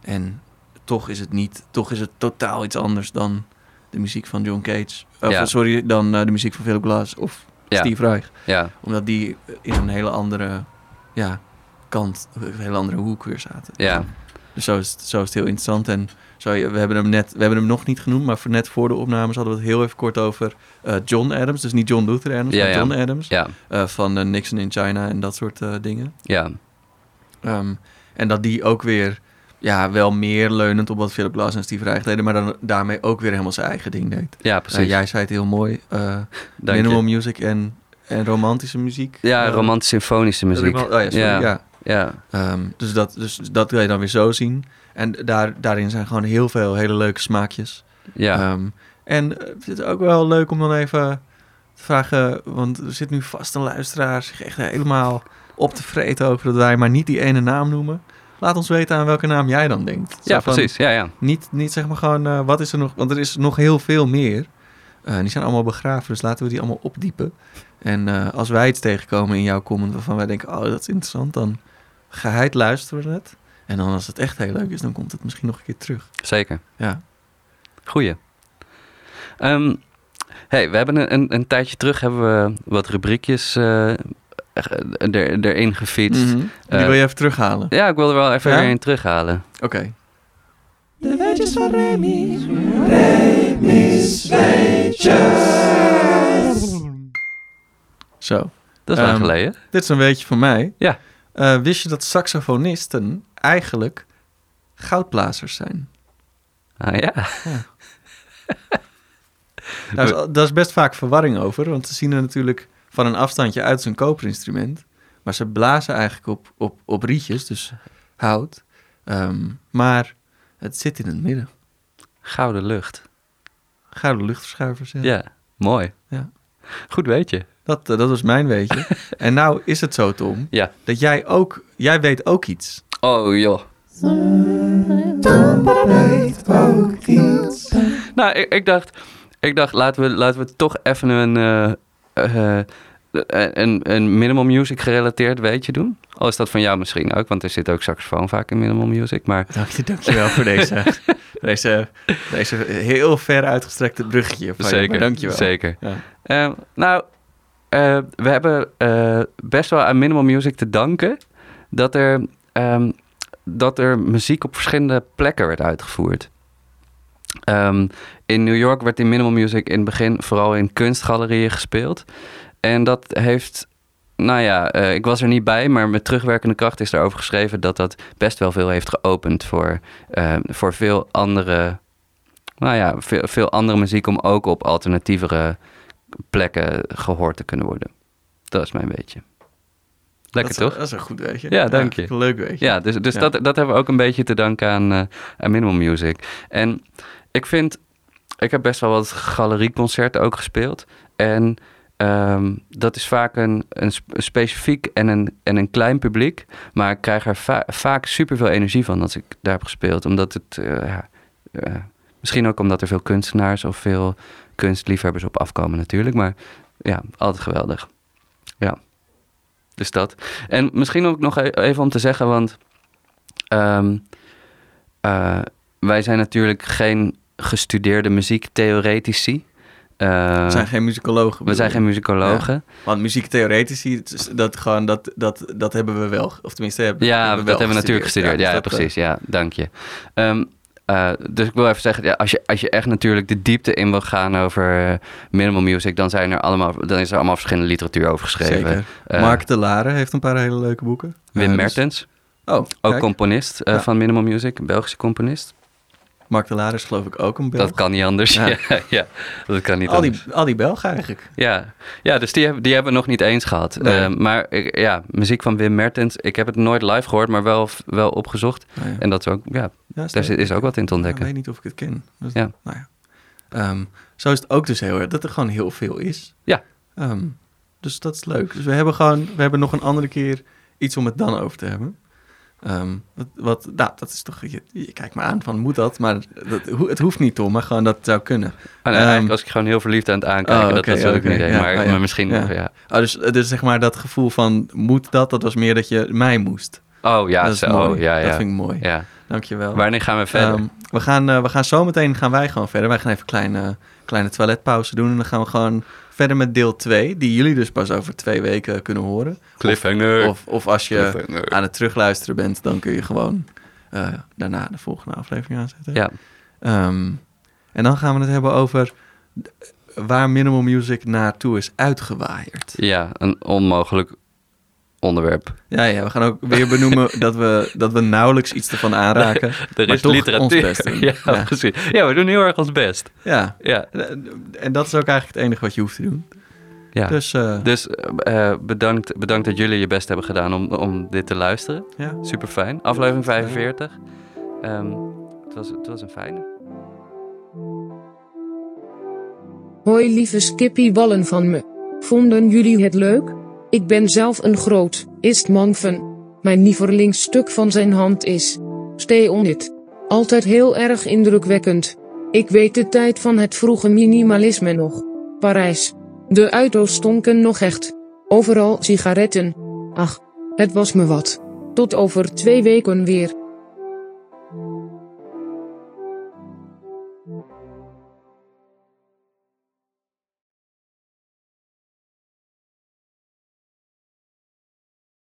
En toch is het niet, toch is het totaal iets anders dan de muziek van John Cage. Of, Ja. sorry, dan eh, de muziek van Philip Glass of Ja. Steve Reich ja, omdat die in een hele andere ja, kant, een hele andere hoek weer zaten. ja, Dus zo is het, zo is het heel interessant. En zo, we, hebben hem net, we hebben hem nog niet genoemd, maar voor net voor de opnames hadden we het heel even kort over eh, John Adams. Dus niet John Luther Adams, Ja, maar ja. John Adams. ja, eh, van Nixon in China en dat soort dingen. ja, Ehm, en dat die ook weer ja, wel meer leunend op wat Philip Glass en Steve Reich deden, maar dan daarmee ook weer helemaal zijn eigen ding deed. ja, Eh, precies. jij zei het heel mooi. eh, je. minimal music en, en romantische muziek. Ja, Eh, romantische symfonische muziek. oh ja, sorry, Ja. ja. Ja, Ehm, dus, dat, dus dat wil je dan weer zo zien. En daar, daarin zijn gewoon heel veel hele leuke smaakjes. ja, Ehm, en eh, het ook wel leuk om dan even te vragen... want er zit nu vast een luisteraar zich echt helemaal op te vreten over... dat wij maar niet die ene naam noemen. Laat ons weten aan welke naam jij dan denkt. Zo ja precies. Ja, ja. Niet, niet zeg maar gewoon, eh, wat is er nog... want er is nog heel veel meer. Eh, die zijn allemaal begraven, dus laten we die allemaal opdiepen. En eh, als wij iets tegenkomen in jouw comment waarvan wij denken... oh, dat is interessant, dan geheid luisteren we het. En dan als het echt heel leuk is, dan komt het misschien nog een keer terug. Zeker. Ja. Goeie. Ehm, hey, we hebben een, een, een tijdje terug hebben we wat rubriekjes er, erin gefietst. Mhm. Die Eh, wil je even terughalen. Ja, ik wil er wel even Ja? een terughalen. Oké. De weetjes van Remy. Remy's weetjes. Zo. Dat is lang Ehm, geleden. Dit is een weetje van mij. Ja. Eh, wist je dat saxofonisten eigenlijk goudblazers zijn? Ah ja. Daar is, daar is best vaak verwarring over, want ze zien er natuurlijk van een afstandje uit een koperinstrument. Maar ze blazen eigenlijk op, op, op rietjes, dus hout. Ehm, maar het zit in het midden. Gouden lucht. Gouden luchtverschuivers. Ja. Ja, mooi. Ja. Goed weet je. Dat, eh, dat was mijn weetje. en nou is het zo, Tom, Ja. dat jij ook, jij weet ook iets. Oh joh. weet ook iets. Nou, ik, ik dacht, ik dacht laten, we, laten we toch even een, eh, eh, een, een minimal music gerelateerd weetje doen. Al is dat van jou misschien ook, want er zit ook saxofoon vaak in minimal music. Maar Dank je, dankjewel voor deze, deze, deze heel ver uitgestrekte bruggetje. Van je, zeker, maar dankjewel. zeker. Ja. Eh, nou, eh, we hebben eh, best wel aan minimal music te danken dat er, ehm, dat er muziek op verschillende plekken werd uitgevoerd. Ehm, in New York werd die minimal music in het begin vooral in kunstgalerieën gespeeld. En dat heeft, nou ja, eh, ik was er niet bij, maar met terugwerkende kracht is daarover geschreven dat dat best wel veel heeft geopend voor, eh, voor veel andere, nou ja, veel, veel andere muziek om ook op alternatievere plekken gehoord te kunnen worden. Dat is mijn beetje. Lekker dat is, toch? Dat is een goed weetje. Ja, dank je. Leuk weetje. Ja, dus, dus Ja. Dat, dat hebben we ook een beetje te danken aan, eh, aan Minimal Music. En ik vind, ik heb best wel wat galerieconcerten ook gespeeld. En ehm, dat is vaak een, een sp- een specifiek en een, en een klein publiek. Maar ik krijg er va- vaak superveel energie van als ik daar heb gespeeld. Omdat het, eh, ja, eh, misschien ook omdat er veel kunstenaars of veel kunstliefhebbers op afkomen natuurlijk. Maar ja, altijd geweldig. Ja, dus dat. En misschien ook nog e- even om te zeggen, want eh, wij zijn natuurlijk geen gestudeerde muziektheoretici. Eh, We zijn geen muzikologen. we zijn geen muzikologen. Want muziektheoretici, dat, gewoon, dat, dat, dat hebben we wel. Of tenminste, hebben, Ja, hebben dat hebben we natuurlijk gestudeerd. Ja, dus ja, dat, eh, precies. Ja, dank je. Ehm, eh, dus ik wil even zeggen, ja, als, je, als je echt natuurlijk de diepte in wil gaan over minimal music, dan, zijn er allemaal, dan is er allemaal verschillende literatuur over geschreven. Zeker. Mark de Lare heeft een paar hele leuke boeken. Wim dus- Mertens, oh, ook kijk. componist van minimal music, een Belgische componist. Mark de Lare is geloof ik ook een Belg. Dat kan niet anders. Ja, Ja. ja, dat kan niet al, anders. die, al die Belgen eigenlijk. Ja, ja dus die, hebben- die hebben we nog niet eens gehad. Nee. Eh, maar ik- ja, muziek van Wim Mertens, ik heb het nooit live gehoord, maar wel, wel opgezocht. Nou ja. En dat is ook, ja, Ja, daar zit- is ook wat in te ontdekken. ik weet niet of ik het ken. Dus, Ja. Nou ja. Ehm, zo is het ook dus heel erg, dat er gewoon heel veel is. Ja. Ehm, dus dat is leuk. Dus we hebben gewoon, we hebben nog een andere keer iets om het dan over te hebben. Ehm, wat, nou, dat is toch, je, je kijkt me aan van, moet dat? Maar dat, het hoeft niet, Tom, maar gewoon dat zou kunnen. Oh, nee, Ehm, eigenlijk was ik gewoon heel verliefd aan het aankijken. Oh, dat was ik oké, niet ja, maar, oh, ja. maar misschien Ja. nog, ja. Oh, dus, dus zeg maar dat gevoel van, moet dat? Dat was meer dat je mij moest. Oh ja, dat zo. Ja, ja. Dat vind ik mooi. ja. Dankjewel. Wanneer gaan we verder? Ehm, we, gaan, eh, we gaan zometeen gaan wij gewoon verder. Wij gaan even een kleine, kleine toiletpauze doen. En dan gaan we gewoon verder met deel 2. Die jullie dus pas over twee weken kunnen horen. Cliffhanger. Of, of als je aan het terugluisteren bent, dan kun je gewoon eh, daarna de volgende aflevering aanzetten. Ja, Ehm, en dan gaan we het hebben over waar Minimal Music naartoe is uitgewaaid. ja, een onmogelijk onderwerp. Ja, ja, we gaan ook weer benoemen dat we, dat we nauwelijks iets ervan aanraken. Er maar is toch literatuur. ons best doen. Ja, Ja. precies. Ja, we doen heel erg ons best. Ja, Ja, en dat is ook eigenlijk het enige wat je hoeft te doen. ja. Dus uh, Dus eh, bedankt, bedankt dat jullie je best hebben gedaan om, om dit te luisteren. ja. Super fijn. Aflevering 45. Ehm, het, was, het was een fijne. Hoi lieve skippieballen van me. Vonden jullie het leuk? Ik ben zelf een groot, ist man fan. Mijn lievelingsstuk van zijn hand is Stay on it. Altijd heel erg indrukwekkend. Ik weet de tijd van het vroege minimalisme nog. Parijs. De auto's stonken nog echt. Overal sigaretten. Ach, het was me wat. Tot over twee weken weer.